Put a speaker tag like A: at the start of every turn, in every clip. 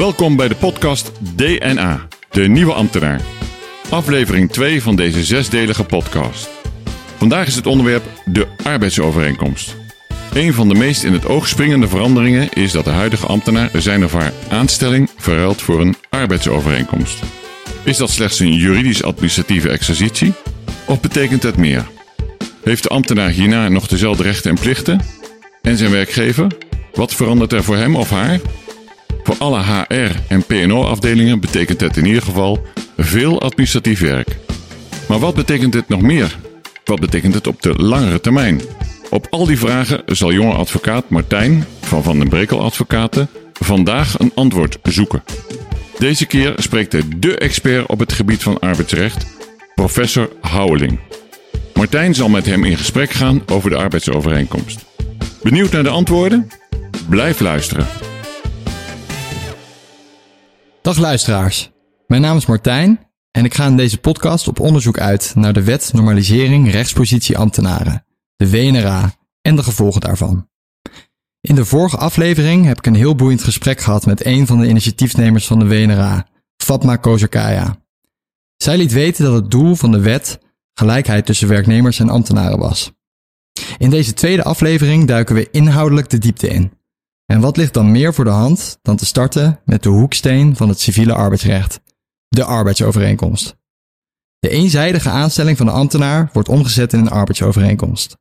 A: Welkom bij de podcast DNA, de nieuwe ambtenaar. Aflevering 2 van deze zesdelige podcast. Vandaag is het onderwerp de arbeidsovereenkomst. Een van de meest in het oog springende veranderingen is dat de huidige ambtenaar zijn of haar aanstelling verruilt voor een arbeidsovereenkomst. Is dat slechts een juridisch-administratieve exercitie? Of betekent het meer? Heeft de ambtenaar hierna nog dezelfde rechten en plichten? En zijn werkgever? Wat verandert er voor hem of haar? Voor alle HR- en PNO-afdelingen betekent het in ieder geval veel administratief werk. Maar wat betekent dit nog meer? Wat betekent het op de langere termijn? Op al die vragen zal jonge advocaat Martijn van Van den Brekel Advocaten vandaag een antwoord zoeken. Deze keer spreekt hij de expert op het gebied van arbeidsrecht, professor Houweling. Martijn zal met hem in gesprek gaan over de arbeidsovereenkomst. Benieuwd naar de antwoorden? Blijf luisteren.
B: Dag luisteraars, mijn naam is Martijn en ik ga in deze podcast op onderzoek uit naar de Wet Normalisering Rechtspositie Ambtenaren, de WNRA en de gevolgen daarvan. In de vorige aflevering heb ik een heel boeiend gesprek gehad met een van de initiatiefnemers van de WNRA, Fatma Kozakaya. Zij liet weten dat het doel van de wet gelijkheid tussen werknemers en ambtenaren was. In deze tweede aflevering duiken we inhoudelijk de diepte in. En wat ligt dan meer voor de hand dan te starten met de hoeksteen van het civiele arbeidsrecht, de arbeidsovereenkomst. De eenzijdige aanstelling van de ambtenaar wordt omgezet in een arbeidsovereenkomst.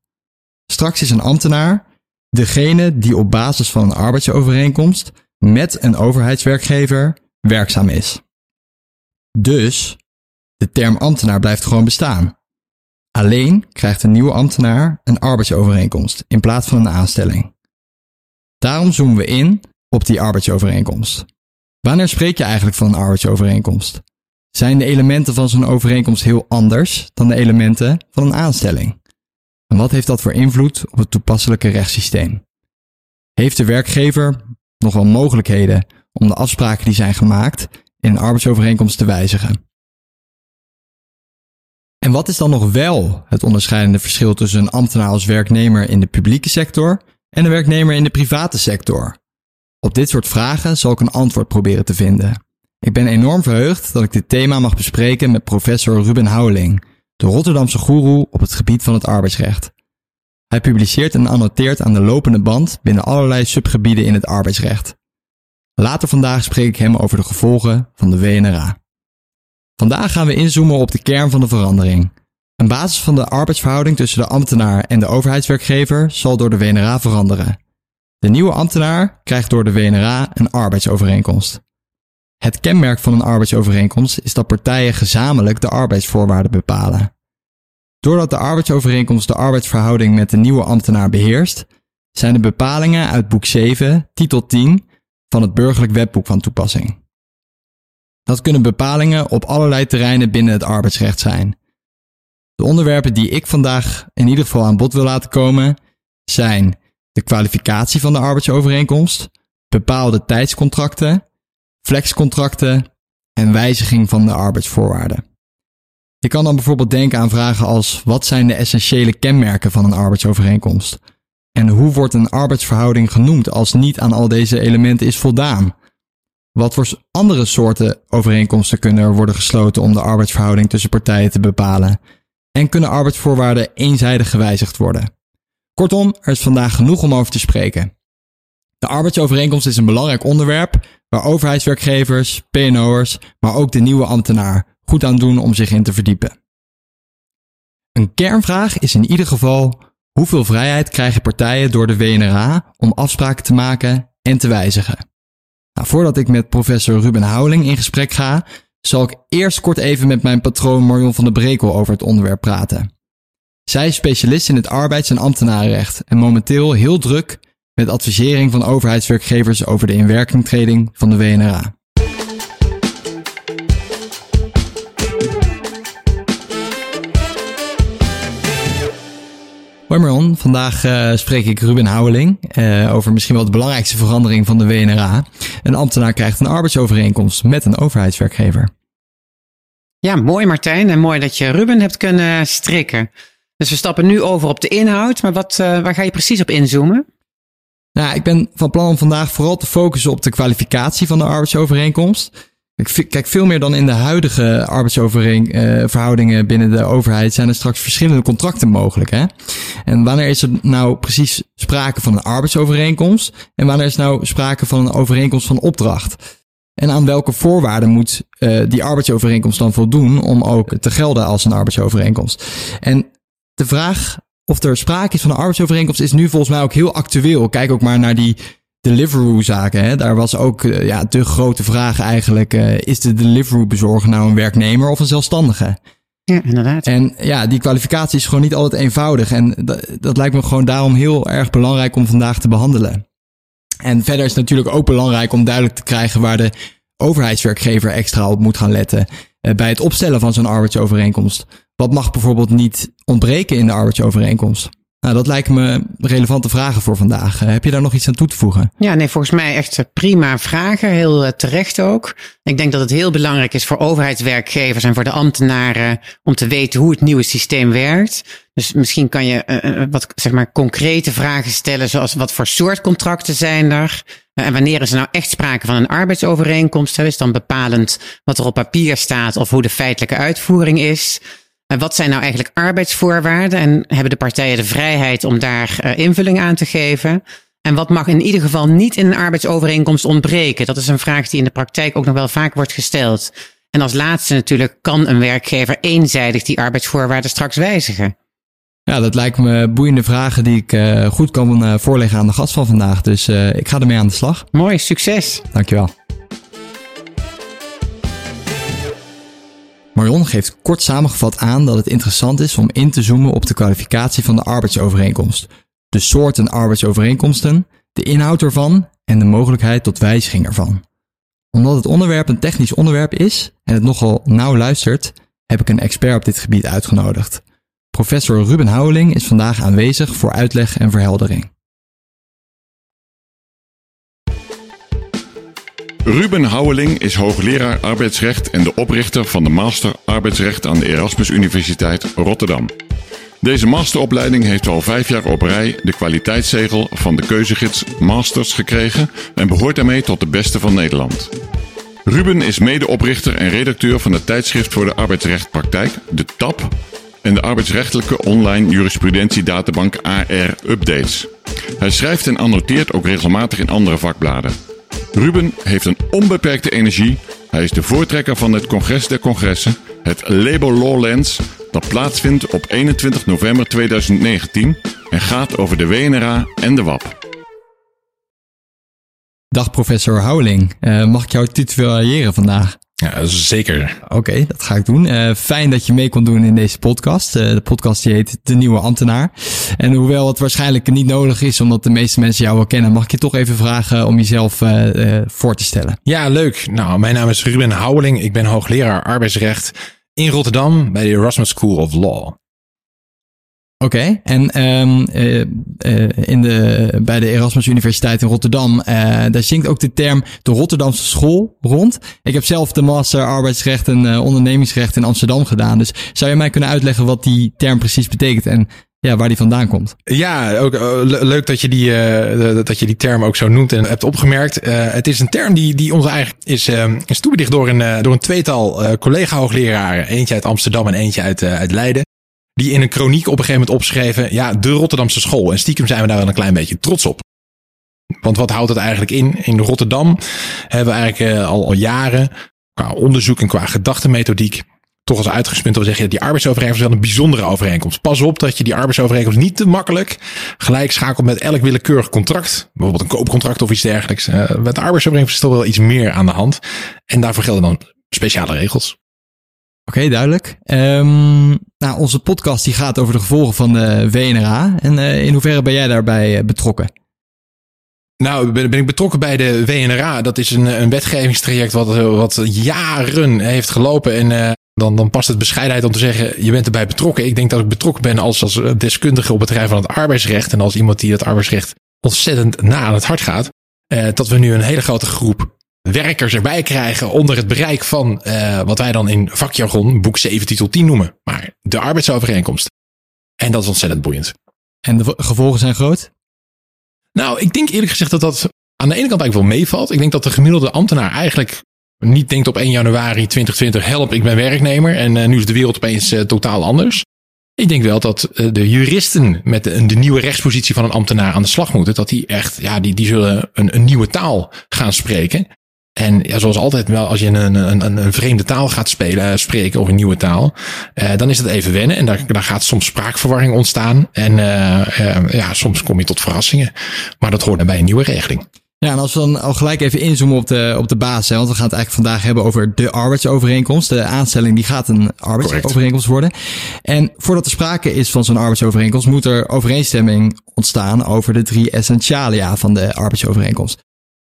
B: Straks is een ambtenaar degene die op basis van een arbeidsovereenkomst met een overheidswerkgever werkzaam is. Dus de term ambtenaar blijft gewoon bestaan. Alleen krijgt een nieuwe ambtenaar een arbeidsovereenkomst in plaats van een aanstelling. Daarom zoomen we in op die arbeidsovereenkomst. Wanneer spreek je eigenlijk van een arbeidsovereenkomst? Zijn de elementen van zo'n overeenkomst heel anders dan de elementen van een aanstelling? En wat heeft dat voor invloed op het toepasselijke rechtssysteem? Heeft de werkgever nog wel mogelijkheden om de afspraken die zijn gemaakt in een arbeidsovereenkomst te wijzigen? En wat is dan nog wel het onderscheidende verschil tussen een ambtenaar als werknemer in de publieke sector en een werknemer in de private sector? Op dit soort vragen zal ik een antwoord proberen te vinden. Ik ben enorm verheugd dat ik dit thema mag bespreken met professor Ruben Houweling, de Rotterdamse goeroe op het gebied van het arbeidsrecht. Hij publiceert en annoteert aan de lopende band binnen allerlei subgebieden in het arbeidsrecht. Later vandaag spreek ik hem over de gevolgen van de WNRA. Vandaag gaan we inzoomen op de kern van de verandering. Een basis van de arbeidsverhouding tussen de ambtenaar en de overheidswerkgever zal door de WNRA veranderen. De nieuwe ambtenaar krijgt door de WNRA een arbeidsovereenkomst. Het kenmerk van een arbeidsovereenkomst is dat partijen gezamenlijk de arbeidsvoorwaarden bepalen. Doordat de arbeidsovereenkomst de arbeidsverhouding met de nieuwe ambtenaar beheerst, zijn de bepalingen uit boek 7, titel 10 van het burgerlijk wetboek van toepassing. Dat kunnen bepalingen op allerlei terreinen binnen het arbeidsrecht zijn. De onderwerpen die ik vandaag in ieder geval aan bod wil laten komen zijn de kwalificatie van de arbeidsovereenkomst, bepaalde tijdscontracten, flexcontracten en wijziging van de arbeidsvoorwaarden. Je kan dan bijvoorbeeld denken aan vragen als wat zijn de essentiële kenmerken van een arbeidsovereenkomst? En hoe wordt een arbeidsverhouding genoemd als niet aan al deze elementen is voldaan? Wat voor andere soorten overeenkomsten kunnen er worden gesloten om de arbeidsverhouding tussen partijen te bepalen? En kunnen arbeidsvoorwaarden eenzijdig gewijzigd worden? Kortom, er is vandaag genoeg om over te spreken. De arbeidsovereenkomst is een belangrijk onderwerp waar overheidswerkgevers, PNO'ers, maar ook de nieuwe ambtenaar goed aan doen om zich in te verdiepen. Een kernvraag is in ieder geval hoeveel vrijheid krijgen partijen door de WNRA om afspraken te maken en te wijzigen. Nou, voordat ik met professor Ruben Houweling in gesprek ga, zal ik eerst kort even met mijn patroon Marion van der Brekel over het onderwerp praten. Zij is specialist in het arbeids- en ambtenarenrecht en momenteel heel druk met advisering van overheidswerkgevers over de inwerkingtreding van de WNRA. Hoi Marion, vandaag uh, spreek ik Ruben Houweling uh, over misschien wel de belangrijkste verandering van de WNRA. Een ambtenaar krijgt een arbeidsovereenkomst met een overheidswerkgever.
C: Ja, mooi Martijn en mooi dat je Ruben hebt kunnen strikken. Dus we stappen nu over op de inhoud, maar wat, uh, waar ga je precies op inzoomen?
B: Nou, ik ben van plan om vandaag vooral te focussen op de kwalificatie van de arbeidsovereenkomst. Kijk, veel meer dan in de huidige arbeidsverhoudingen binnen de overheid zijn er straks verschillende contracten mogelijk. Hè? En wanneer is er nou precies sprake van een arbeidsovereenkomst en wanneer is nou sprake van een overeenkomst van opdracht? En aan welke voorwaarden moet uh, die arbeidsovereenkomst dan voldoen om ook te gelden als een arbeidsovereenkomst? En de vraag of er sprake is van een arbeidsovereenkomst is nu volgens mij ook heel actueel. Kijk ook maar naar die Deliveroo-zaken. Daar was ook uh, ja, de grote vraag eigenlijk: uh, is de Deliveroo-bezorger nou een werknemer of een zelfstandige?
C: Ja, inderdaad.
B: En ja, die kwalificatie is gewoon niet altijd eenvoudig. En dat, dat lijkt me gewoon daarom heel erg belangrijk om vandaag te behandelen. En verder is het natuurlijk ook belangrijk om duidelijk te krijgen waar de overheidswerkgever extra op moet gaan letten uh, bij het opstellen van zo'n arbeidsovereenkomst. Wat mag bijvoorbeeld niet ontbreken in de arbeidsovereenkomst? Nou, dat lijken me relevante vragen voor vandaag. Uh, heb je daar nog iets aan toe te voegen?
C: Ja, nee, volgens mij echt prima vragen. Heel uh, terecht ook. Ik denk dat het heel belangrijk is voor overheidswerkgevers en voor de ambtenaren om te weten hoe het nieuwe systeem werkt. Dus misschien kan je wat zeg maar, concrete vragen stellen, zoals wat voor soort contracten zijn er? En wanneer is er nou echt sprake van een arbeidsovereenkomst? Is dan bepalend wat er op papier staat of hoe de feitelijke uitvoering is? En wat zijn nou eigenlijk arbeidsvoorwaarden en hebben de partijen de vrijheid om daar uh, invulling aan te geven? En wat mag in ieder geval niet in een arbeidsovereenkomst ontbreken? Dat is een vraag die in de praktijk ook nog wel vaak wordt gesteld. En als laatste natuurlijk, kan een werkgever eenzijdig die arbeidsvoorwaarden straks wijzigen?
B: Ja, dat lijkt me boeiende vragen die ik uh, goed kan uh, voorleggen aan de gast van vandaag. Dus uh, ik ga ermee aan de slag.
C: Mooi, succes.
B: Dankjewel. Marion geeft kort samengevat aan dat het interessant is om in te zoomen op de kwalificatie van de arbeidsovereenkomst, de soorten arbeidsovereenkomsten, de inhoud ervan en de mogelijkheid tot wijziging ervan. Omdat het onderwerp een technisch onderwerp is en het nogal nauw luistert, heb ik een expert op dit gebied uitgenodigd. Professor Ruben Houweling is vandaag aanwezig voor uitleg en verheldering.
A: Ruben Houweling is hoogleraar arbeidsrecht en de oprichter van de Master Arbeidsrecht aan de Erasmus Universiteit Rotterdam. Deze masteropleiding heeft al vijf jaar op rij de kwaliteitszegel van de keuzegids Masters gekregen en behoort daarmee tot de beste van Nederland. Ruben is medeoprichter en redacteur van het tijdschrift voor de arbeidsrechtpraktijk, de TAP, en de arbeidsrechtelijke online jurisprudentiedatabank AR Updates. Hij schrijft en annoteert ook regelmatig in andere vakbladen. Ruben heeft een onbeperkte energie. Hij is de voortrekker van het Congres der Congressen, het Labor Law Lens, dat plaatsvindt op 21 november 2019 en gaat over de WNRA en de WAP.
B: Dag professor Houweling, uh, mag ik jou tutoriëren vandaag?
D: Ja, zeker.
B: Oké, okay, dat ga ik doen. Uh, fijn dat je mee kon doen in deze podcast. Uh, de podcast die heet De Nieuwe Ambtenaar. En hoewel het waarschijnlijk niet nodig is, omdat de meeste mensen jou wel kennen, mag ik je toch even vragen om jezelf uh, voor te stellen.
D: Ja, leuk. Nou, mijn naam is Ruben Houweling. Ik ben hoogleraar arbeidsrecht in Rotterdam bij de Erasmus School of Law.
B: Oké, en um, uh, uh, in de, bij de Erasmus Universiteit in Rotterdam, uh, daar zingt ook de term de Rotterdamse school rond. Ik heb zelf de master arbeidsrecht en ondernemingsrecht in Amsterdam gedaan. Dus zou je mij kunnen uitleggen wat die term precies betekent en ja, waar die vandaan komt?
D: Ja, ook leuk dat je die, dat je die term ook zo noemt en hebt opgemerkt. het is een term die, die ons eigenlijk is, is toebedicht door een, door een tweetal collega-hoogleraren. Eentje uit Amsterdam en eentje uit, uit Leiden die in een kroniek op een gegeven moment opschreven, ja, de Rotterdamse school. En stiekem zijn we daar wel een klein beetje trots op. Want wat houdt het eigenlijk in? In Rotterdam hebben we eigenlijk uh, al, al jaren qua onderzoek en qua gedachtenmethodiek toch als uitgespunt wil zeggen, die arbeidsovereenkomst is wel een bijzondere overeenkomst. Pas op dat je die arbeidsovereenkomst niet te makkelijk gelijk schakelt met elk willekeurig contract. Bijvoorbeeld een koopcontract of iets dergelijks. Uh, met de arbeidsovereenkomst is toch wel iets meer aan de hand. En daarvoor gelden dan speciale regels.
B: Oké, duidelijk. Um, nou, onze podcast die gaat over de gevolgen van de WNRA. En uh, in hoeverre ben jij daarbij uh, betrokken?
D: Nou, ben, ik betrokken bij de WNRA. Dat is een, een wetgevingstraject wat, wat jaren heeft gelopen. En uh, dan, dan past het bescheidenheid om te zeggen, je bent erbij betrokken. Ik denk dat ik betrokken ben als, als deskundige op het terrein van het arbeidsrecht. En als iemand die het arbeidsrecht ontzettend na aan het hart gaat. dat we nu een hele grote groep werkers erbij krijgen onder het bereik van uh, wat wij dan in vakjargon boek 7 titel 10 noemen. Maar de arbeidsovereenkomst. En dat is ontzettend boeiend.
B: En de gevolgen zijn groot?
D: Nou, ik denk eerlijk gezegd dat dat aan de ene kant eigenlijk wel meevalt. Ik denk dat de gemiddelde ambtenaar eigenlijk niet denkt op 1 januari 2020, help, ik ben werknemer en uh, nu is de wereld opeens uh, totaal anders. Ik denk wel dat uh, de juristen met de, de, nieuwe rechtspositie van een ambtenaar aan de slag moeten. Dat die echt, ja, die, die zullen een, een nieuwe taal gaan spreken. En ja, zoals altijd wel, als je een, een, een, een vreemde taal gaat spelen, spreken of een nieuwe taal, uh, dan is dat even wennen. En daar, daar gaat soms spraakverwarring ontstaan. En uh, ja, soms kom je tot verrassingen. Maar dat hoort bij een nieuwe regeling.
B: Ja, en als we dan al gelijk even inzoomen op de, op de basis, hè, want we gaan het eigenlijk vandaag hebben over de arbeidsovereenkomst. De aanstelling die gaat een arbeidsovereenkomst worden. En voordat er sprake is van zo'n arbeidsovereenkomst, moet er overeenstemming ontstaan over de drie essentialia van de arbeidsovereenkomst.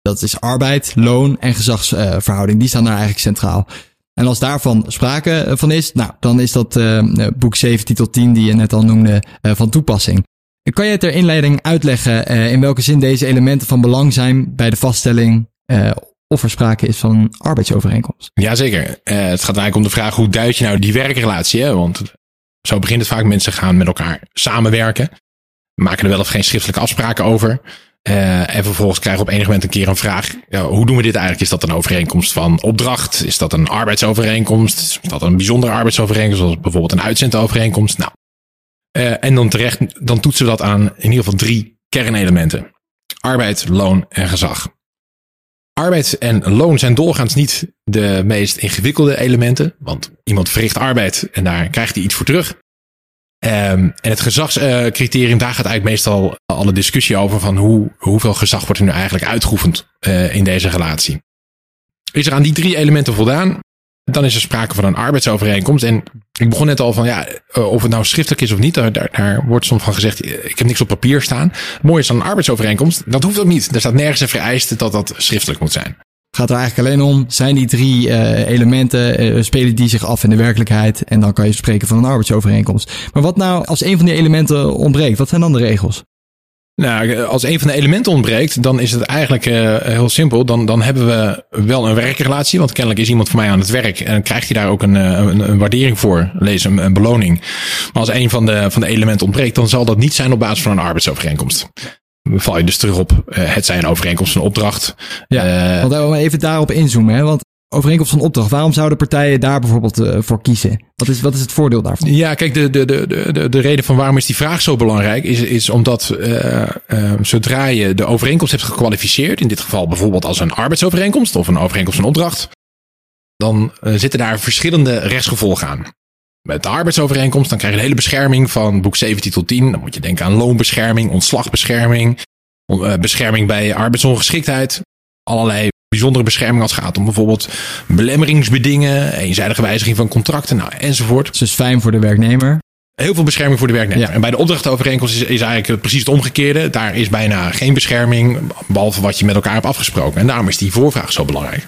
B: Dat is arbeid, loon en gezagsverhouding. Die staan daar eigenlijk centraal. En als daarvan sprake van is, nou, dan is dat uh, boek 7, titel 10, die je net al noemde, van toepassing. Kan je ter inleiding uitleggen in welke zin deze elementen van belang zijn bij de vaststelling of er sprake is van een arbeidsovereenkomst?
D: Jazeker. het gaat eigenlijk om de vraag hoe duid je nou die werkrelatie? Hè? Want zo begint het vaak. Mensen gaan met elkaar samenwerken. Maken er wel of geen schriftelijke afspraken over. Uh, en vervolgens krijgen we op enig moment een keer een vraag. Ja, hoe doen we dit eigenlijk? Is dat een overeenkomst van opdracht? Is dat een arbeidsovereenkomst? Is dat een bijzondere arbeidsovereenkomst? Zoals bijvoorbeeld een uitzendovereenkomst? Nou, uh, en dan terecht, dan toetsen we dat aan in ieder geval drie kernelementen. Arbeid, loon en gezag. Arbeid en loon zijn doorgaans niet de meest ingewikkelde elementen. Want iemand verricht arbeid en daar krijgt hij iets voor terug. Um, en het gezagscriterium, daar gaat eigenlijk meestal alle discussie over van hoe, hoeveel gezag wordt er nu eigenlijk uitgeoefend uh, in deze relatie. Is er aan die drie elementen voldaan, dan is er sprake van een arbeidsovereenkomst. En ik begon net al van ja, uh, of het nou schriftelijk is of niet, daar, daar, wordt soms van gezegd, ik heb niks op papier staan. Het mooie is dan een arbeidsovereenkomst, dat hoeft ook niet. Er staat nergens een vereiste dat dat schriftelijk moet zijn
B: gaat er eigenlijk alleen om, zijn die drie uh, elementen, uh, spelen die zich af in de werkelijkheid? En dan kan je spreken van een arbeidsovereenkomst. Maar wat nou als een van die elementen ontbreekt? Wat zijn dan de regels?
D: Nou, als een van de elementen ontbreekt, dan is het eigenlijk heel simpel. Dan, dan hebben we wel een werkrelatie, want kennelijk is iemand voor mij aan het werk en krijgt hij daar ook een, een, een waardering voor, lees een, een beloning. Maar als een van de, van de elementen ontbreekt, dan zal dat niet zijn op basis van een arbeidsovereenkomst val je dus terug op uh, het zijn overeenkomst van opdracht.
B: Ja, uh, want we even daarop inzoomen. Hè? Want overeenkomst van opdracht, waarom zouden partijen daar bijvoorbeeld uh, voor kiezen? Wat is, wat is het voordeel daarvan?
D: Ja, kijk, de, de, de, de, de reden van waarom is die vraag zo belangrijk, is, is omdat zodra je de overeenkomst hebt gekwalificeerd, in dit geval bijvoorbeeld als een arbeidsovereenkomst of een overeenkomst van opdracht, dan zitten daar verschillende rechtsgevolgen aan met de arbeidsovereenkomst, dan krijg je de hele bescherming van boek 7 titel 10. Dan moet je denken aan loonbescherming, ontslagbescherming, eh, bescherming bij arbeidsongeschiktheid. Allerlei bijzondere bescherming als het gaat om bijvoorbeeld belemmeringsbedingen, eenzijdige wijziging van contracten nou, enzovoort.
B: Dus fijn voor de werknemer.
D: Heel veel bescherming voor de werknemer. Ja. En bij de opdrachtovereenkomst is, is eigenlijk precies het omgekeerde. Daar is bijna geen bescherming, behalve wat je met elkaar hebt afgesproken. En daarom is die voorvraag zo belangrijk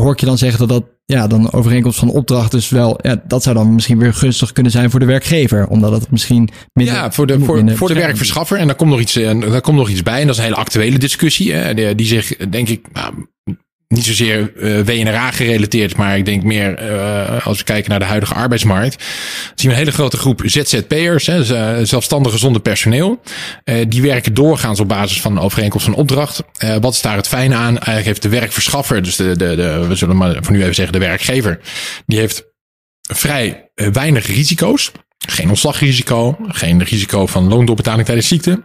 B: hoor ik je dan zeggen dat dat ja, dan overeenkomst van opdracht dus wel, ja, dat zou dan misschien weer gunstig kunnen zijn voor de werkgever, omdat het misschien
D: minder. Ja, voor de, voor, voor de werkverschaffer. En daar komt nog iets, en daar komt nog iets bij. En dat is een hele actuele discussie, hè, die, die zich, denk ik, nou, niet zozeer uh, WNRA gerelateerd, maar ik denk meer uh, als we kijken naar de huidige arbeidsmarkt. zien we een hele grote groep ZZP'ers, hè, zelfstandigen zonder personeel. Die werken doorgaans op basis van een overeenkomst van opdracht. Wat is daar het fijne aan? Eigenlijk heeft de werkverschaffer, dus de, de, de, we zullen maar voor nu even zeggen de werkgever, die heeft vrij weinig risico's. Geen ontslagrisico, geen risico van loondoorbetaling tijdens ziekte.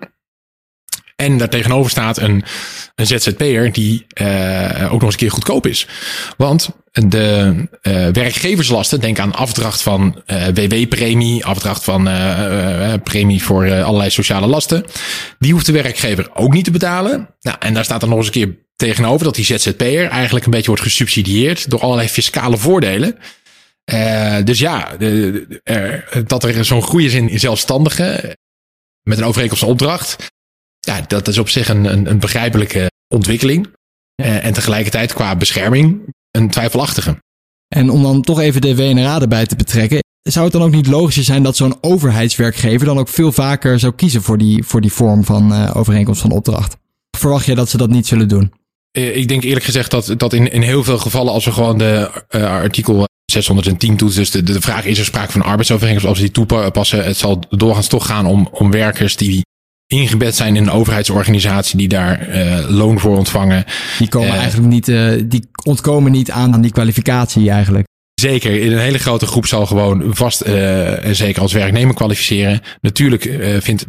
D: En daar tegenover staat een, een ZZP'er die uh, ook nog eens een keer goedkoop is. Want de uh, werkgeverslasten, denk aan afdracht van uh, WW-premie, afdracht van premie voor allerlei sociale lasten, die hoeft de werkgever ook niet te betalen. Nou, en daar staat dan nog eens een keer tegenover dat die ZZP'er eigenlijk een beetje wordt gesubsidieerd door allerlei fiscale voordelen. dus ja, de, de, dat er zo'n groei is in, in zelfstandigen met een overeenkomst opdracht ja, dat is op zich een, een, een begrijpelijke ontwikkeling. Uh, en tegelijkertijd qua bescherming een twijfelachtige.
B: En om dan toch even de WNRA erbij te betrekken. Zou het dan ook niet logischer zijn dat zo'n overheidswerkgever dan ook veel vaker zou kiezen voor die, voor die vorm van uh, overeenkomst van opdracht? Verwacht je dat ze dat niet zullen doen?
D: Uh, ik denk eerlijk gezegd dat, dat in, in heel veel gevallen, als we gewoon de artikel 610 toetsen, dus de, de vraag is er sprake van arbeidsovereenkomst, als we die toepassen, het zal doorgaans toch gaan om, om werkers die ingebed zijn in een overheidsorganisatie die daar uh, loon voor ontvangen.
B: Die komen uh, eigenlijk niet, uh, die ontkomen niet aan, aan die kwalificatie eigenlijk.
D: Zeker, in een hele grote groep zal gewoon vast en zeker als werknemer kwalificeren. Natuurlijk vindt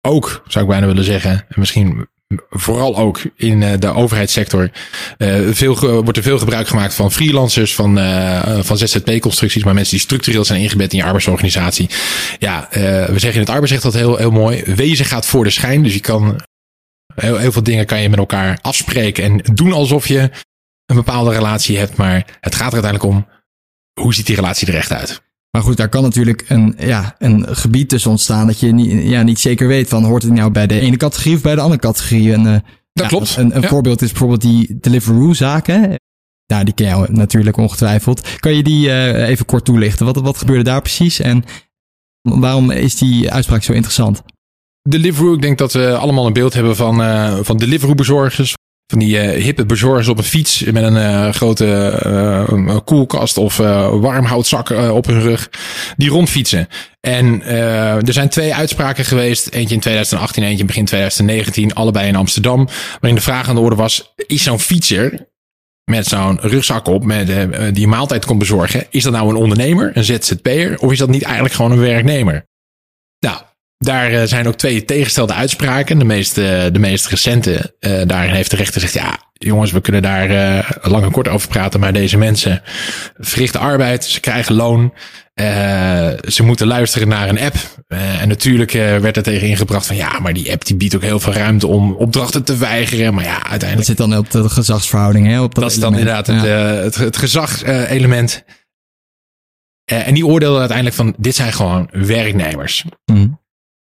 D: ook, zou ik bijna willen zeggen, misschien vooral ook in uh, de overheidssector uh, veel, wordt er veel gebruik gemaakt van freelancers, van, uh, van ZZP-constructies, maar mensen die structureel zijn ingebed in je arbeidsorganisatie. Ja, we zeggen in het arbeidsrecht dat heel, heel mooi. Wezen gaat voor de schijn, dus je kan heel, heel veel dingen kan je met elkaar afspreken en doen alsof je een bepaalde relatie hebt, maar het gaat er uiteindelijk om hoe ziet die relatie er echt uit.
B: Maar goed, daar kan natuurlijk een, ja, een gebied tussen ontstaan dat je niet, ja, niet zeker weet van hoort het nou bij de ene categorie of bij de andere categorie. En, uh,
D: dat ja, klopt.
B: Een, een
D: ja.
B: voorbeeld is bijvoorbeeld die Deliveroo-zaken. Nou, die ken je natuurlijk ongetwijfeld. Kan je die uh, even kort toelichten? Wat, wat gebeurde daar precies en waarom is die uitspraak zo interessant?
D: Deliveroo, ik denk dat we allemaal een beeld hebben van, uh, van Deliveroo-bezorgers van die uh, hippe bezorgers op een fiets met een uh, grote uh, koelkast of warmhoutzak op hun rug, die rondfietsen. En er zijn twee uitspraken geweest, eentje in 2018, eentje in begin 2019, allebei in Amsterdam, waarin de vraag aan de orde was, is zo'n fietser met zo'n rugzak op, met, die een maaltijd komt bezorgen, is dat nou een ondernemer, een ZZP'er, of is dat niet eigenlijk gewoon een werknemer? Nou, daar zijn ook twee tegenstelde uitspraken. De meest, de meest recente, uh, daarin heeft de rechter gezegd, ja, jongens, we kunnen daar uh, lang en kort over praten, maar deze mensen verrichten arbeid, ze krijgen loon, uh, ze moeten luisteren naar een app. en natuurlijk werd er tegen ingebracht van, ja, maar die app die biedt ook heel veel ruimte om opdrachten te weigeren. Maar ja, uiteindelijk...
B: Dat zit dan op de gezagsverhouding, hè? Op
D: dat, dat is dan inderdaad ja. het, het, het gezagselement. en die oordeelden uiteindelijk van, dit zijn gewoon werknemers.
B: Mm.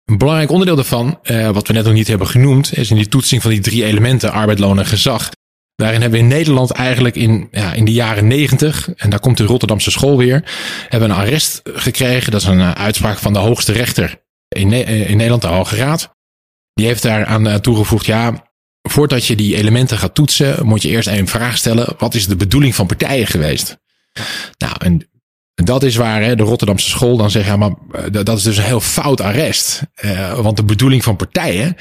D: Een belangrijk onderdeel daarvan, uh, wat we net nog niet hebben genoemd, is in die toetsing van die drie elementen, arbeid, loon en gezag. Daarin hebben we in Nederland eigenlijk in, ja, in de jaren negentig, en daar komt de Rotterdamse school weer, hebben een arrest gekregen. Dat is een uh, uitspraak van de hoogste rechter in, ne in Nederland, de Hoge Raad. Die heeft daaraan uh, toegevoegd, ja, voordat je die elementen gaat toetsen, moet je eerst een vraag stellen. Wat is de bedoeling van partijen geweest? Nou, en dat is waar hè, de Rotterdamse school dan zegt, maar dat is dus een heel fout arrest. Uh, want de bedoeling van partijen,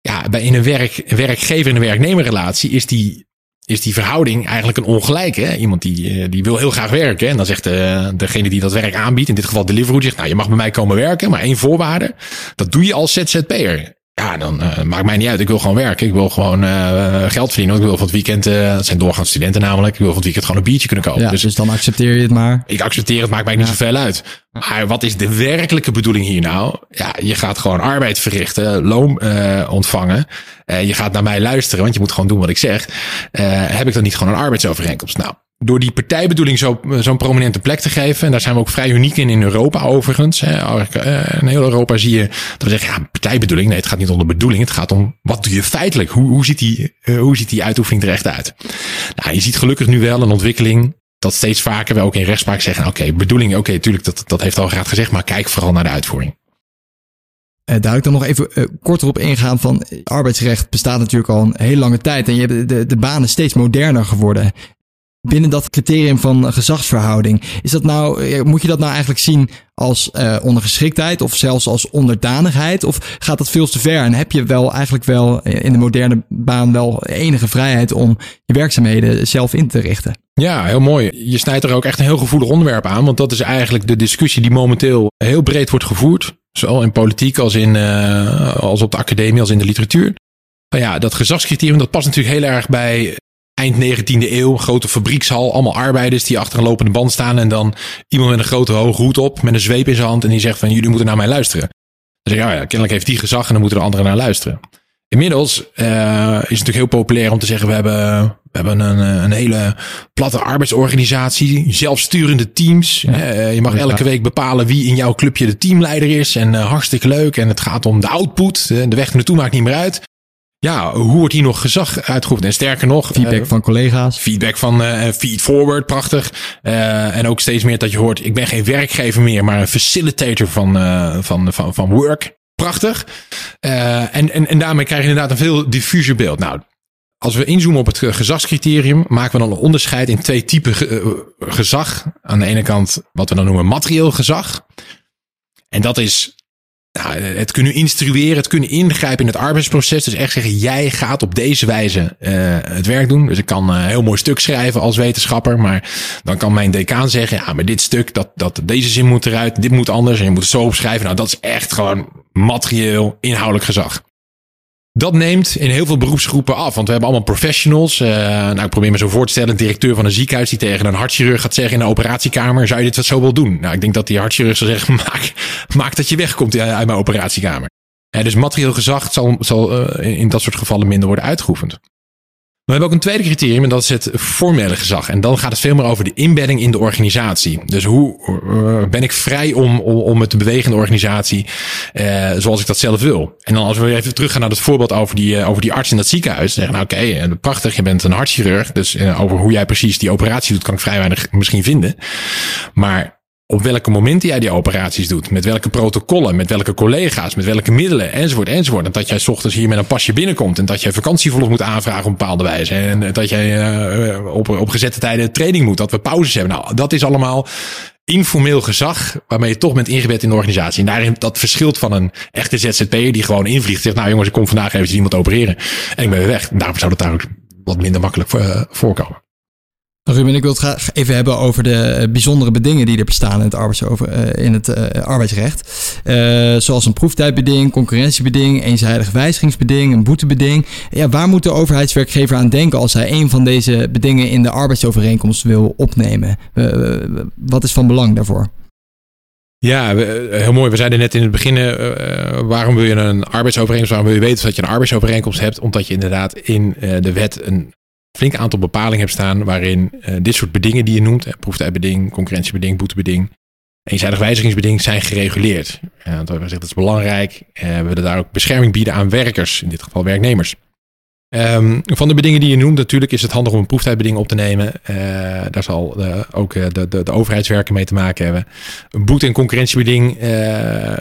D: ja, bij in een werk, werkgever en werknemerrelatie is die, is die verhouding eigenlijk een ongelijke. Iemand die, die wil heel graag werken. En dan zegt de, degene die dat werk aanbiedt, in dit geval Deliveroo, zegt, nou, je mag bij mij komen werken, maar één voorwaarde. Dat doe je als ZZP'er. Ja, dan uh, maakt mij niet uit. Ik wil gewoon werken. Ik wil gewoon uh, geld verdienen. Ik wil van het weekend, uh, dat zijn doorgaans studenten namelijk. Ik wil van het weekend gewoon een biertje kunnen kopen.
B: Ja, dus, dus dan accepteer je het maar.
D: Ik accepteer het, maakt mij ja. niet zoveel uit. Maar wat is de werkelijke bedoeling hier nou? Ja, je gaat gewoon arbeid verrichten, loon ontvangen. je gaat naar mij luisteren, want je moet gewoon doen wat ik zeg. heb ik dan niet gewoon een arbeidsovereenkomst? Nou, door die partijbedoeling zo, zo'n prominente plek te geven. En daar zijn we ook vrij uniek in in Europa overigens. In heel Europa zie je dat we zeggen, ja, partijbedoeling. Nee, het gaat niet om de bedoeling. Het gaat om wat doe je feitelijk? Hoe, hoe, ziet, die, hoe ziet die uitoefening er echt uit? Nou, je ziet gelukkig nu wel een ontwikkeling dat steeds vaker we ook in rechtspraak zeggen, oké, bedoeling, oké, tuurlijk, dat, dat heeft al graag gezegd, maar kijk vooral naar de uitvoering.
B: Daar ik dan nog even uh, korter op ingaan van arbeidsrecht bestaat natuurlijk al een hele lange tijd en je hebt de, de banen steeds moderner geworden binnen dat criterium van gezagsverhouding. Is dat nou, moet je dat nou eigenlijk zien als uh, ondergeschiktheid of zelfs als onderdanigheid? Of gaat dat veel te ver en heb je wel eigenlijk wel in de moderne baan wel enige vrijheid om je werkzaamheden zelf in te richten?
D: Ja, heel mooi. Je snijdt er ook echt een heel gevoelig onderwerp aan, want dat is eigenlijk de discussie die momenteel heel breed wordt gevoerd. Zowel in politiek als, in, als op de academie als in de literatuur. Ja, dat gezagscriterium dat past natuurlijk heel erg bij eind 19e eeuw, grote fabriekshal, allemaal arbeiders die achter een lopende band staan en dan iemand met een grote hoge hoed op, met een zweep in zijn hand en die zegt van jullie moeten naar mij luisteren. Dan zeg je, ja, ja, kennelijk heeft die gezag en dan moeten de anderen naar luisteren. Inmiddels uh, is het natuurlijk heel populair om te zeggen we hebben, we hebben een, een hele platte arbeidsorganisatie, zelfsturende teams. Ja, uh, je mag elke week bepalen wie in jouw clubje de teamleider is en uh, hartstikke leuk en het gaat om de output. De weg naartoe maakt niet meer uit ja, hoe wordt hier nog gezag uitgeoefend? En sterker nog...
B: Feedback uh, van collega's.
D: Feedback van uh, feed forward, prachtig. Uh, en ook steeds meer dat je hoort, ik ben geen werkgever meer, maar een facilitator van, van, van, van work. Prachtig. en, en, en daarmee krijg je inderdaad een veel diffuser beeld. Nou, als we inzoomen op het gezagscriterium, maken we dan een onderscheid in twee typen ge gezag. Aan de ene kant wat we dan noemen materieel gezag. En dat is het kunnen instrueren, het kunnen ingrijpen in het arbeidsproces. Dus echt zeggen, jij gaat op deze wijze uh, het werk doen. Dus ik kan een heel mooi stuk schrijven als wetenschapper. Maar dan kan mijn decaan zeggen, ja, maar dit stuk, dat, dat, deze zin moet eruit, dit moet anders. En je moet het zo opschrijven. Nou, dat is echt gewoon materieel, inhoudelijk gezag. Dat neemt in heel veel beroepsgroepen af. Want we hebben allemaal professionals. Uh, nou, ik probeer me zo voor te stellen. Een directeur van een ziekenhuis die tegen een hartchirurg gaat zeggen in een operatiekamer. Zou je dit wat zo wel doen? Nou, ik denk dat die hartchirurg zou zeggen. Maak, maak dat je wegkomt uit mijn operatiekamer. Uh, dus materieel gezag zal, zal in dat soort gevallen minder worden uitgeoefend. We hebben ook een tweede criterium en dat is het formele gezag. En dan gaat het veel meer over de inbedding in de organisatie. Dus hoe uh, ben ik vrij om, om, om het te bewegen in de organisatie uh, zoals ik dat zelf wil. En dan als we even teruggaan naar het voorbeeld over die, uh, over die arts in dat ziekenhuis. Zeggen nou oké, prachtig, je bent een hartchirurg. Dus over hoe jij precies die operatie doet kan ik vrij weinig misschien vinden. Maar op welke momenten jij die operaties doet, met welke protocollen, met welke collega's, met welke middelen, enzovoort, enzovoort. En dat jij ochtends hier met een pasje binnenkomt en dat jij vakantieverlof moet aanvragen op bepaalde wijze. En dat jij uh, op, op gezette tijden training moet, dat we pauzes hebben. Nou, dat is allemaal informeel gezag waarmee je toch bent ingebed in de organisatie. En daarin dat verschilt van een echte ZZP'er die gewoon invliegt. Zegt, nou jongens, ik kom vandaag even iemand opereren en ik ben weer weg. Daarom zou dat daar ook wat minder makkelijk uh, voorkomen.
B: Ruben, ik wil het graag even hebben over de bijzondere bedingen die er bestaan in het, arbeidsover, in het uh, arbeidsrecht. Zoals een proeftijdbeding, concurrentiebeding, eenzijdig wijzigingsbeding, een boetebeding. Ja, waar moet de overheidswerkgever aan denken als hij een van deze bedingen in de arbeidsovereenkomst wil opnemen? Wat is van belang daarvoor?
D: Ja, heel mooi. We zeiden net in het begin, waarom wil je een arbeidsovereenkomst? Waarom wil je weten dat je een arbeidsovereenkomst hebt? Omdat je inderdaad in de wet een flink aantal bepalingen hebt staan waarin uh, dit soort bedingen die je noemt, eh, proeftijdbeding, concurrentiebeding, boetebeding, eenzijdig wijzigingsbeding, zijn gereguleerd. Uh, zeggen dat is belangrijk. Uh, we willen daar ook bescherming bieden aan werkers, in dit geval werknemers. Um, van de bedingen die je noemt, natuurlijk is het handig om een proeftijdbeding op te nemen. Uh, daar zal uh, ook de, de, de overheidswerken mee te maken hebben. Een boete- en concurrentiebeding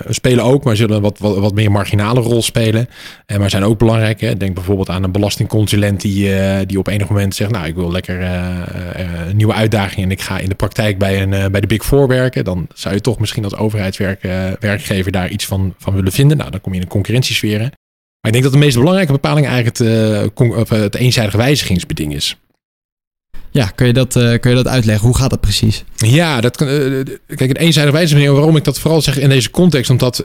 D: spelen ook, maar zullen wat, wat, wat meer marginale rol spelen. maar zijn ook belangrijk. Hè? Denk bijvoorbeeld aan een belastingconsulent die, die op enig moment zegt: Nou, ik wil lekker een nieuwe uitdaging en ik ga in de praktijk bij, een, bij de Big Four werken. Dan zou je toch misschien als overheidswerkgever daar iets van, van willen vinden. Nou, dan kom je in een concurrentiesfeer. Maar ik denk dat de meest belangrijke bepaling eigenlijk het, uh, het eenzijdige wijzigingsbeding is.
B: Ja, kun je, dat, uh, kun je dat uitleggen? Hoe gaat dat precies?
D: Ja, dat, uh, kijk, het eenzijdige wijzigingsbeding, waarom ik dat vooral zeg in deze context, omdat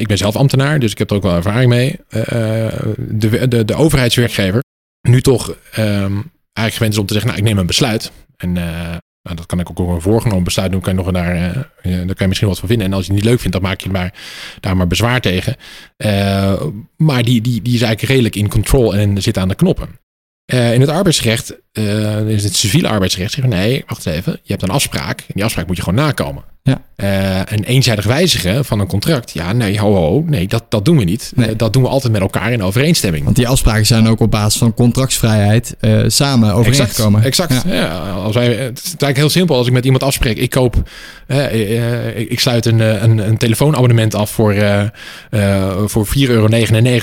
D: ik ben zelf ambtenaar, dus ik heb er ook wel ervaring mee. de, de, de overheidswerkgever nu toch um, eigenlijk gewend is om te zeggen, nou, ik neem een besluit. En nou, dat kan ik ook een voorgenomen besluit doen. Kan je nog daar, uh, daar kan je misschien wat van vinden. En als je het niet leuk vindt, dan maak je maar, daar maar bezwaar tegen. Uh, maar die, die, die is eigenlijk redelijk in control en zit aan de knoppen. Uh, in het arbeidsrecht, is het civiele arbeidsrecht, zeggen nee, wacht even. Je hebt een afspraak en die afspraak moet je gewoon nakomen.
B: Ja.
D: Uh, een eenzijdig wijzigen van een contract. Ja, nee, ho, ho, nee, dat, dat doen we niet. Nee. Uh, dat doen we altijd met elkaar in overeenstemming.
B: Want die afspraken zijn ook op basis van contractsvrijheid uh, samen overeengekomen.
D: Exact. exact. Ja. ja. als wij, het is eigenlijk heel simpel. Als ik met iemand afspreek, ik koop, ik sluit een, een, een telefoonabonnement af voor, voor 4,99 euro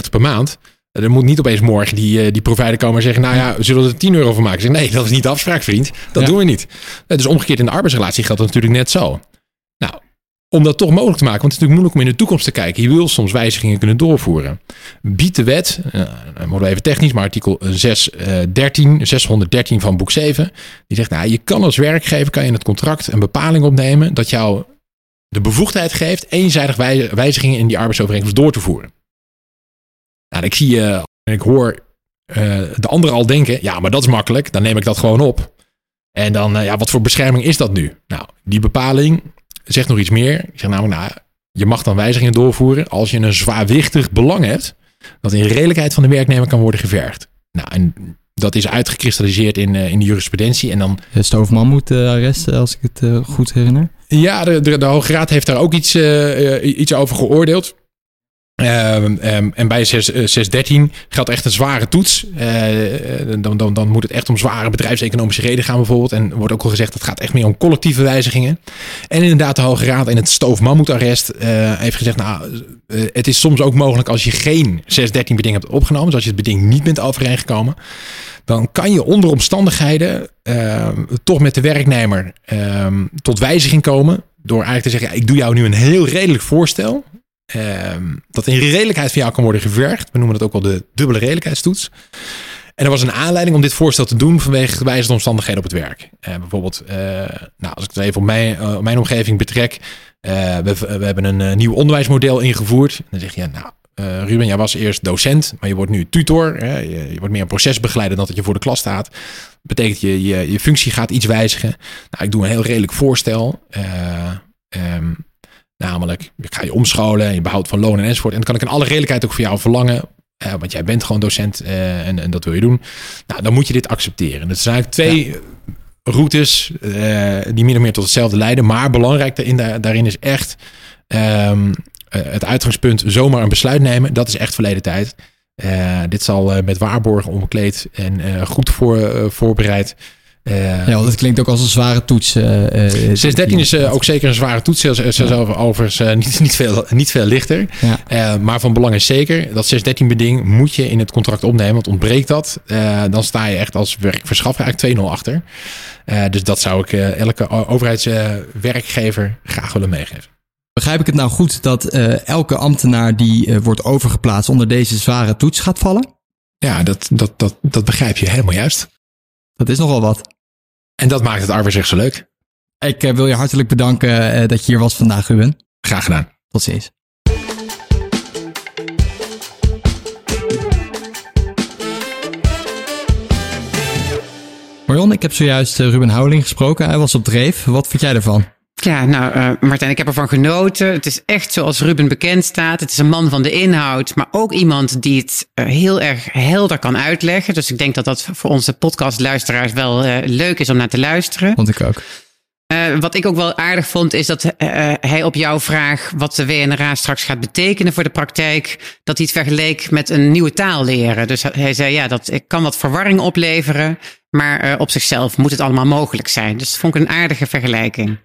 D: per maand. Er moet niet opeens morgen die, die provider komen en zeggen: Nou ja, we zullen er 10 euro van maken. Zeg, nee, dat is niet de afspraak, vriend. Dat ja. doen we niet. Dus omgekeerd in de arbeidsrelatie geldt dat natuurlijk net zo. Nou, om dat toch mogelijk te maken, want het is natuurlijk moeilijk om in de toekomst te kijken. Je wil soms wijzigingen kunnen doorvoeren. Biedt de wet, uh, worden we even technisch, maar artikel 613, 613 van boek 7, die zegt, nou, je kan als werkgever kan je in het contract een bepaling opnemen dat jou de bevoegdheid geeft eenzijdig wijzigingen in die arbeidsovereenkomst door te voeren. Nou, ik zie uh, en ik hoor uh, de anderen al denken, ja, maar dat is makkelijk, dan neem ik dat gewoon op. En dan, ja, wat voor bescherming is dat nu? Nou, die bepaling zegt nog iets meer. Ik zeg namelijk, nou, je mag dan wijzigingen doorvoeren als je een zwaarwichtig belang hebt dat in redelijkheid van de werknemer kan worden gevergd. Nou, en dat is uitgekristalliseerd in, uh, in de jurisprudentie. En dan...
B: De stoofmammoet uh, arrest, als ik het uh, goed herinner.
D: Ja, de, de, de Hoge Raad heeft daar ook iets, iets over geoordeeld. Uh, um, en bij 6, 613 geldt echt een zware toets. Uh, dan, dan, dan moet het echt om zware bedrijfseconomische reden gaan bijvoorbeeld. En wordt ook al gezegd, het gaat echt meer om collectieve wijzigingen. En inderdaad, de Hoge Raad in het stoofmammoetarrest uh, heeft gezegd... nou, het is soms ook mogelijk als je geen 613 beding hebt opgenomen... dus als je het beding niet bent overeengekomen... dan kan je onder omstandigheden ehm, toch met de werknemer ehm, tot wijziging komen... door eigenlijk te zeggen, ja, ik doe jou nu een heel redelijk voorstel... ehm, dat in redelijkheid van jou kan worden gevergd. We noemen dat ook wel de dubbele redelijkheidstoets. En er was een aanleiding om dit voorstel te doen vanwege gewijzigde omstandigheden op het werk. Uh, bijvoorbeeld, uh, nou, als ik het even op mijn, uh, mijn omgeving betrek. we, we hebben een nieuw onderwijsmodel ingevoerd. Dan zeg je, nou, Ruben, jij was eerst docent, maar je wordt nu tutor. Hè? Je, wordt meer een procesbegeleider dan dat je voor de klas staat. Betekent je, je, je functie gaat iets wijzigen. Nou, ik doe een heel redelijk voorstel. Um, namelijk, ik ga je omscholen, je behoudt van loon en enzovoort. En dan kan ik in alle redelijkheid ook voor jou verlangen uh, want jij bent gewoon docent uh, en, en, dat wil je doen. Nou, dan moet je dit accepteren. Het zijn eigenlijk twee ja. routes uh, die min of meer tot hetzelfde leiden. Maar belangrijk daarin, daarin is echt um, het uitgangspunt zomaar een besluit nemen. Dat is echt verleden tijd. dit zal met waarborgen omkleed en goed voor, voorbereid
B: uh, ja, dat klinkt ook als een zware toets. Uh,
D: 613 is uh, ook zeker een zware toets. Zelfs, ja. overigens niet, niet, veel, niet veel lichter. Ja. maar van belang is zeker dat 613-beding moet je in het contract opnemen. Want ontbreekt dat, dan sta je echt als werkverschaffer eigenlijk 2-0 achter. dus dat zou ik elke overheidswerkgever graag willen meegeven.
B: Begrijp ik het nou goed dat elke ambtenaar die wordt overgeplaatst onder deze zware toets gaat vallen?
D: Ja, dat, dat, dat, dat begrijp je helemaal juist.
B: Dat is nogal wat.
D: En dat maakt het arbeidsrecht zo leuk.
B: Ik uh, wil je hartelijk bedanken uh, dat je hier was vandaag, Ruben.
D: Graag gedaan.
B: Tot ziens. Marion, ik heb zojuist uh, Ruben Houweling gesproken. Hij was op dreef. Wat vind jij ervan?
C: Ja, nou, uh, Martijn, ik heb ervan genoten. Het is echt zoals Ruben bekend staat. Het is een man van de inhoud, maar ook iemand die het uh, heel erg helder kan uitleggen. Dus ik denk dat dat voor onze podcastluisteraars wel uh, leuk is om naar te luisteren.
B: Vond ik ook.
C: wat ik ook wel aardig vond, is dat hij op jouw vraag wat de WNRA straks gaat betekenen voor de praktijk, dat hij het vergeleek met een nieuwe taal leren. Dus hij zei, ja, dat kan wat verwarring opleveren, maar op zichzelf moet het allemaal mogelijk zijn. Dus dat vond ik een aardige vergelijking.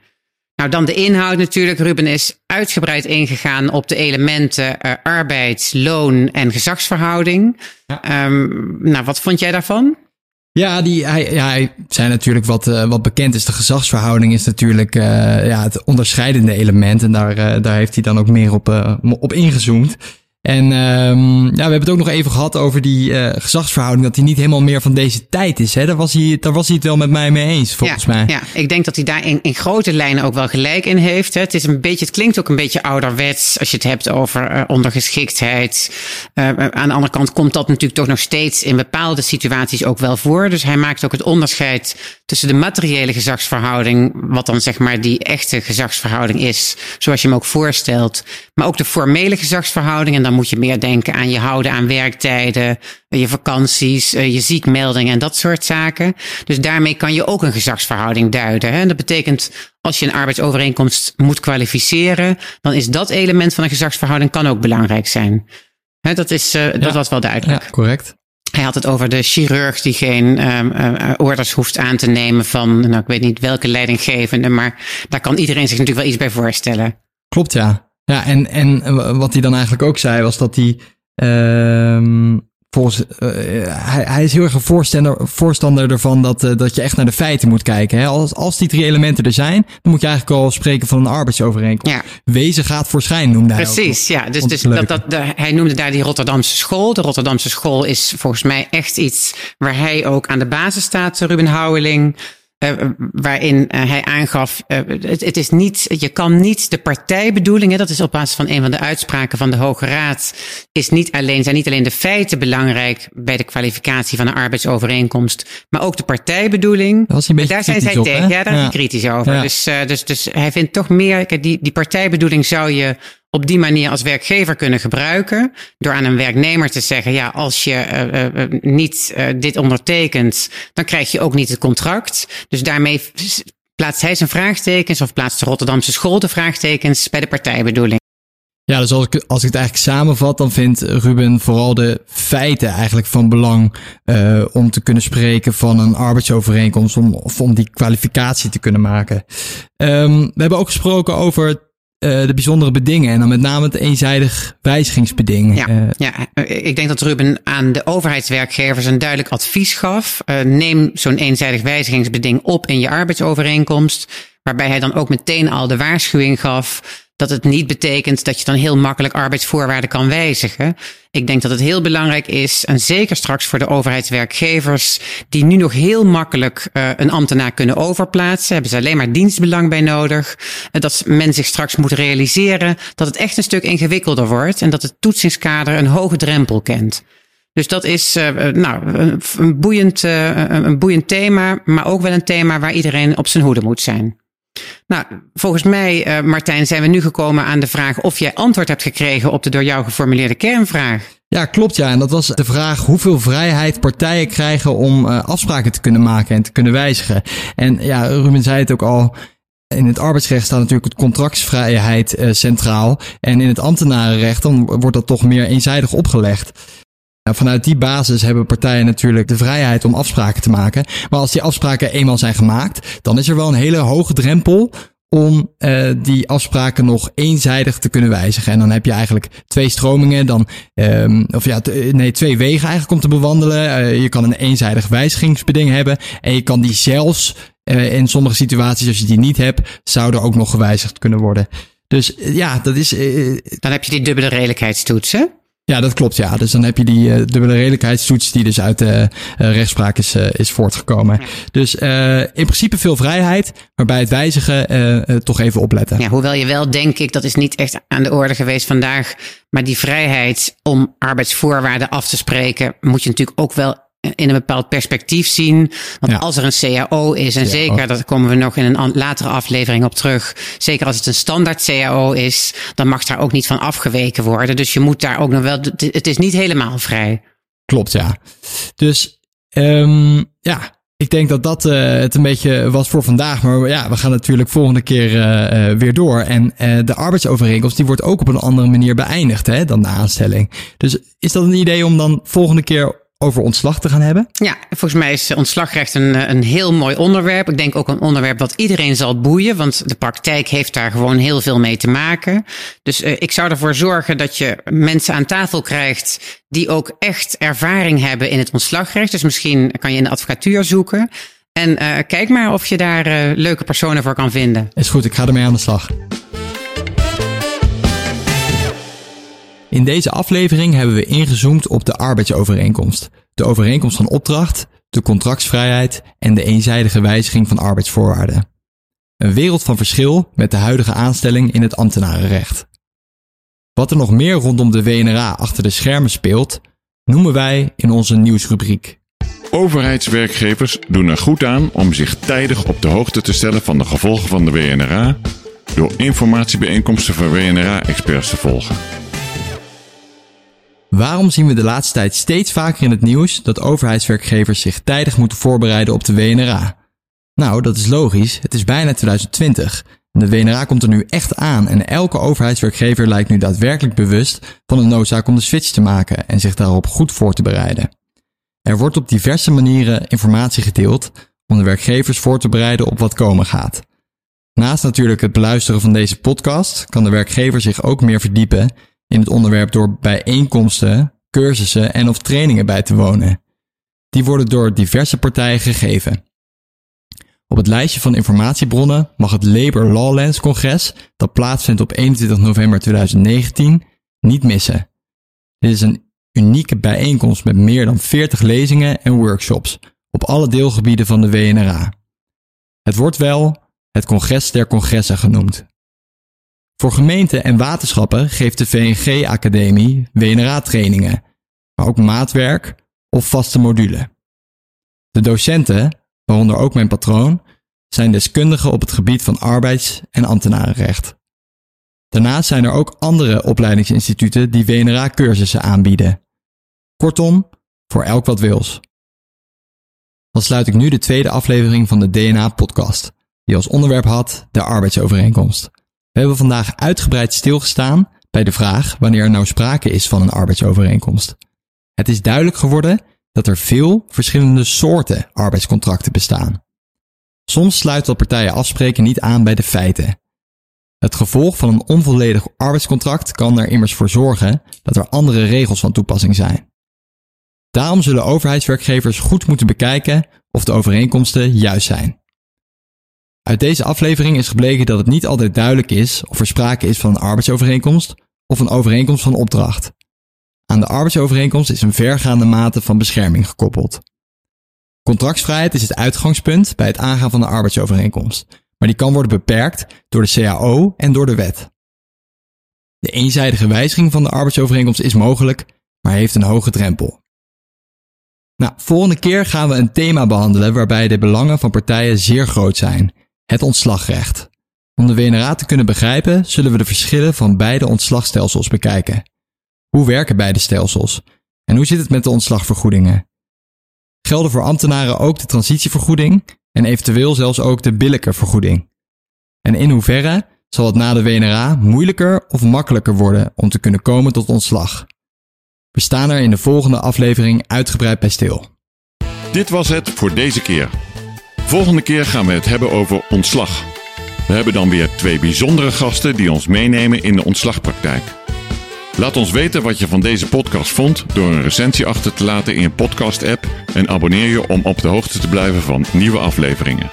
C: Nou, dan de inhoud natuurlijk. Ruben is uitgebreid ingegaan op de elementen uh, arbeid, loon en gezagsverhouding. Ja. Um, nou, wat vond jij daarvan?
B: Ja, die, hij, ja, hij zei natuurlijk wat, uh, wat bekend is. De gezagsverhouding is natuurlijk uh, ja, het onderscheidende element. En daar, daar heeft hij dan ook meer op, op ingezoomd. En um, ja, we hebben het ook nog even gehad over die uh, gezagsverhouding, dat die niet helemaal meer van deze tijd is. Hè? Daar, was hij, daar was hij het wel met mij mee eens, volgens
C: ja,
B: mij.
C: Ja, ik denk dat hij daar in, in grote lijnen ook wel gelijk in heeft. Hè? Het, is een beetje, het klinkt ook een beetje ouderwets als je het hebt over uh, ondergeschiktheid. Uh, aan de andere kant komt dat natuurlijk toch nog steeds in bepaalde situaties ook wel voor. Dus hij maakt ook het onderscheid tussen de materiële gezagsverhouding, wat dan zeg maar die echte gezagsverhouding is, zoals je hem ook voorstelt, maar ook de formele gezagsverhouding. En dan moet je meer denken aan je houden aan werktijden, je vakanties, je ziekmeldingen en dat soort zaken. Dus daarmee kan je ook een gezagsverhouding duiden. Hè? Dat betekent als je een arbeidsovereenkomst moet kwalificeren, dan is dat element van een gezagsverhouding kan ook belangrijk zijn. Hè, dat, is, uh, ja. dat was wel duidelijk.
B: Ja, correct.
C: Hij had het over de chirurg die geen uh, orders hoeft aan te nemen van, nou, ik weet niet welke leidinggevende, maar daar kan iedereen zich natuurlijk wel iets bij voorstellen.
B: Klopt, ja. Ja, en, en wat hij dan eigenlijk ook zei, was dat hij. Uh, volgens, uh, hij, hij is heel erg een voorstander, voorstander ervan dat, uh, dat je echt naar de feiten moet kijken. Hè? Als, als die drie elementen er zijn, dan moet je eigenlijk al spreken van een arbeidsovereenkomst.
C: Ja.
B: Wezen gaat voor schijn, noemde hij
C: Precies, ja. Dus, dus dat, dat, de, hij noemde daar die Rotterdamse school. De Rotterdamse school is volgens mij echt iets waar hij ook aan de basis staat, Ruben Houweling. Uh, waarin uh, hij aangaf, het, het, is niet, je kan niet de partijbedoelingen, dat is op basis van een van de uitspraken van de Hoge Raad, is niet alleen, zijn niet alleen de feiten belangrijk bij de kwalificatie van een arbeidsovereenkomst, maar ook de partijbedoeling.
B: Dat een
C: daar zijn zij
B: op,
C: tegen, ja, daar ja. is hij kritisch over. Ja. Dus, dus, dus hij vindt toch meer, die, die partijbedoeling zou je op die manier als werkgever kunnen gebruiken. Door aan een werknemer te zeggen: ja, als je uh, uh, niet uh, dit ondertekent, dan krijg je ook niet het contract. Dus daarmee plaatst hij zijn vraagtekens of plaatst de Rotterdamse school de vraagtekens bij de partijbedoeling.
B: Ja, dus als ik, als ik het eigenlijk samenvat, dan vindt Ruben vooral de feiten eigenlijk van belang om te kunnen spreken van een arbeidsovereenkomst, om, of om die kwalificatie te kunnen maken. Um, we hebben ook gesproken over de bijzondere bedingen en dan met name het eenzijdig wijzigingsbeding.
C: Ja, uh, ja, ik denk dat Ruben aan de overheidswerkgevers een duidelijk advies gaf. Uh, neem zo'n eenzijdig wijzigingsbeding op in je arbeidsovereenkomst. Waarbij hij dan ook meteen al de waarschuwing gaf dat het niet betekent dat je dan heel makkelijk arbeidsvoorwaarden kan wijzigen. Ik denk dat het heel belangrijk is, en zeker straks voor de overheidswerkgevers, die nu nog heel makkelijk uh, een ambtenaar kunnen overplaatsen, hebben ze alleen maar dienstbelang bij nodig. Uh, dat men zich straks moet realiseren dat het echt een stuk ingewikkelder wordt en dat het toetsingskader een hoge drempel kent. Dus dat is uh, nou, een, boeiend, een boeiend thema, maar ook wel een thema waar iedereen op zijn hoede moet zijn. Nou, volgens mij, uh, Martijn, zijn we nu gekomen aan de vraag of jij antwoord hebt gekregen op de door jou geformuleerde kernvraag.
B: Ja, klopt ja. En dat was de vraag hoeveel vrijheid partijen krijgen om uh, afspraken te kunnen maken en te kunnen wijzigen. En ja, Ruben zei het ook al. In het arbeidsrecht staat natuurlijk het contractsvrijheid uh, centraal. En in het ambtenarenrecht dan wordt dat toch meer eenzijdig opgelegd. Vanuit die basis hebben partijen natuurlijk de vrijheid om afspraken te maken. Maar als die afspraken eenmaal zijn gemaakt, dan is er wel een hele hoge drempel om uh, die afspraken nog eenzijdig te kunnen wijzigen. En dan heb je eigenlijk twee stromingen, dan, um, of ja, nee, twee wegen eigenlijk om te bewandelen. Uh, je kan een eenzijdig wijzigingsbeding hebben en je kan die zelfs in sommige situaties, als je die niet hebt, zouden ook nog gewijzigd kunnen worden. Dus ja, dat is.
C: dan heb je die dubbele redelijkheidstoetsen.
B: Ja, dat klopt. Ja, dus dan heb je die uh, dubbele redelijkheidstoets die dus uit de uh, rechtspraak is, uh, is voortgekomen. Ja. Dus in principe veel vrijheid, maar bij het wijzigen toch even opletten.
C: Ja, hoewel je wel, denk ik, dat is niet echt aan de orde geweest vandaag, maar die vrijheid om arbeidsvoorwaarden af te spreken, moet je natuurlijk ook wel in een bepaald perspectief zien. Want ja. als er een CAO is, en zeker, dat komen we nog in een latere aflevering op terug. Zeker als het een standaard CAO is, dan mag daar ook niet van afgeweken worden. Dus je moet daar ook nog wel, het is niet helemaal vrij.
B: Klopt, ja. Dus um, ja, ik denk dat dat uh, het een beetje was voor vandaag. Maar ja, we gaan natuurlijk volgende keer uh, uh, weer door. En de arbeidsovereenkomst die wordt ook op een andere manier beëindigd hè, dan de aanstelling. Dus is dat een idee om dan volgende keer over ontslag te gaan hebben?
C: Ja, volgens mij is ontslagrecht een, een heel mooi onderwerp. Ik denk ook een onderwerp wat iedereen zal boeien, want de praktijk heeft daar gewoon heel veel mee te maken. Dus uh, ik zou ervoor zorgen dat je mensen aan tafel krijgt die ook echt ervaring hebben in het ontslagrecht. Dus misschien kan je in de advocatuur zoeken. En uh, kijk maar of je daar uh, leuke personen voor kan vinden.
B: Is goed, ik ga ermee aan de slag. In deze aflevering hebben we ingezoomd op de arbeidsovereenkomst, de overeenkomst van opdracht, de contractsvrijheid en de eenzijdige wijziging van arbeidsvoorwaarden. Een wereld van verschil met de huidige aanstelling in het ambtenarenrecht. Wat er nog meer rondom de WNRA achter de schermen speelt, noemen wij in onze nieuwsrubriek.
A: Overheidswerkgevers doen er goed aan om zich tijdig op de hoogte te stellen van de gevolgen van de WNRA door informatiebijeenkomsten van WNRA-experts te volgen.
B: Waarom zien we de laatste tijd steeds vaker in het nieuws dat overheidswerkgevers zich tijdig moeten voorbereiden op de WNRA? Nou, dat is logisch. Het is bijna 2020. De WNRA komt er nu echt aan en elke overheidswerkgever lijkt nu daadwerkelijk bewust van de noodzaak om de switch te maken en zich daarop goed voor te bereiden. Er wordt op diverse manieren informatie gedeeld om de werkgevers voor te bereiden op wat komen gaat. Naast natuurlijk het beluisteren van deze podcast kan de werkgever zich ook meer verdiepen in het onderwerp door bijeenkomsten, cursussen en of trainingen bij te wonen. Die worden door diverse partijen gegeven. Op het lijstje van informatiebronnen mag het Labor Lawlands congres, dat plaatsvindt op 21 november 2019, niet missen. Dit is een unieke bijeenkomst met meer dan 40 lezingen en workshops op alle deelgebieden van de WNRA. Het wordt wel het congres der congressen genoemd. Voor gemeenten en waterschappen geeft de VNG-academie WNRA-trainingen, maar ook maatwerk of vaste module. De docenten, waaronder ook mijn patroon, zijn deskundigen op het gebied van arbeids- en ambtenarenrecht. Daarnaast zijn er ook andere opleidingsinstituten die WNRA-cursussen aanbieden. Kortom, voor elk wat wils. Dan sluit ik nu de tweede aflevering van de DNA-podcast, die als onderwerp had de arbeidsovereenkomst. We hebben vandaag uitgebreid stilgestaan bij de vraag wanneer er nou sprake is van een arbeidsovereenkomst. Het is duidelijk geworden dat er veel verschillende soorten arbeidscontracten bestaan. Soms sluiten wat partijen afspreken niet aan bij de feiten. Het gevolg van een onvolledig arbeidscontract kan er immers voor zorgen dat er andere regels van toepassing zijn. Daarom zullen overheidswerkgevers goed moeten bekijken of de overeenkomsten juist zijn. Uit deze aflevering is gebleken dat het niet altijd duidelijk is of er sprake is van een arbeidsovereenkomst of een overeenkomst van opdracht. Aan de arbeidsovereenkomst is een vergaande mate van bescherming gekoppeld. Contractsvrijheid is het uitgangspunt bij het aangaan van de arbeidsovereenkomst, maar die kan worden beperkt door de CAO en door de wet. De eenzijdige wijziging van de arbeidsovereenkomst is mogelijk, maar heeft een hoge drempel. Nou, volgende keer gaan we een thema behandelen waarbij de belangen van partijen zeer groot zijn: het ontslagrecht. Om de WNRA te kunnen begrijpen, zullen we de verschillen van beide ontslagstelsels bekijken. Hoe werken beide stelsels? En hoe zit het met de ontslagvergoedingen? Gelden voor ambtenaren ook de transitievergoeding en eventueel zelfs ook de billijke vergoeding? En in hoeverre zal het na de WNRA moeilijker of makkelijker worden om te kunnen komen tot ontslag? We staan er in de volgende aflevering uitgebreid bij stil.
A: Dit was het voor deze keer. Volgende keer gaan we het hebben over ontslag. We hebben dan weer twee bijzondere gasten die ons meenemen in de ontslagpraktijk. Laat ons weten wat je van deze podcast vond door een recensie achter te laten in je podcast-app en abonneer je om op de hoogte te blijven van nieuwe afleveringen.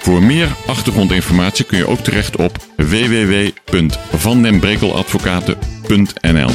A: Voor meer achtergrondinformatie kun je ook terecht op www.vandenbrekeladvocaten.nl.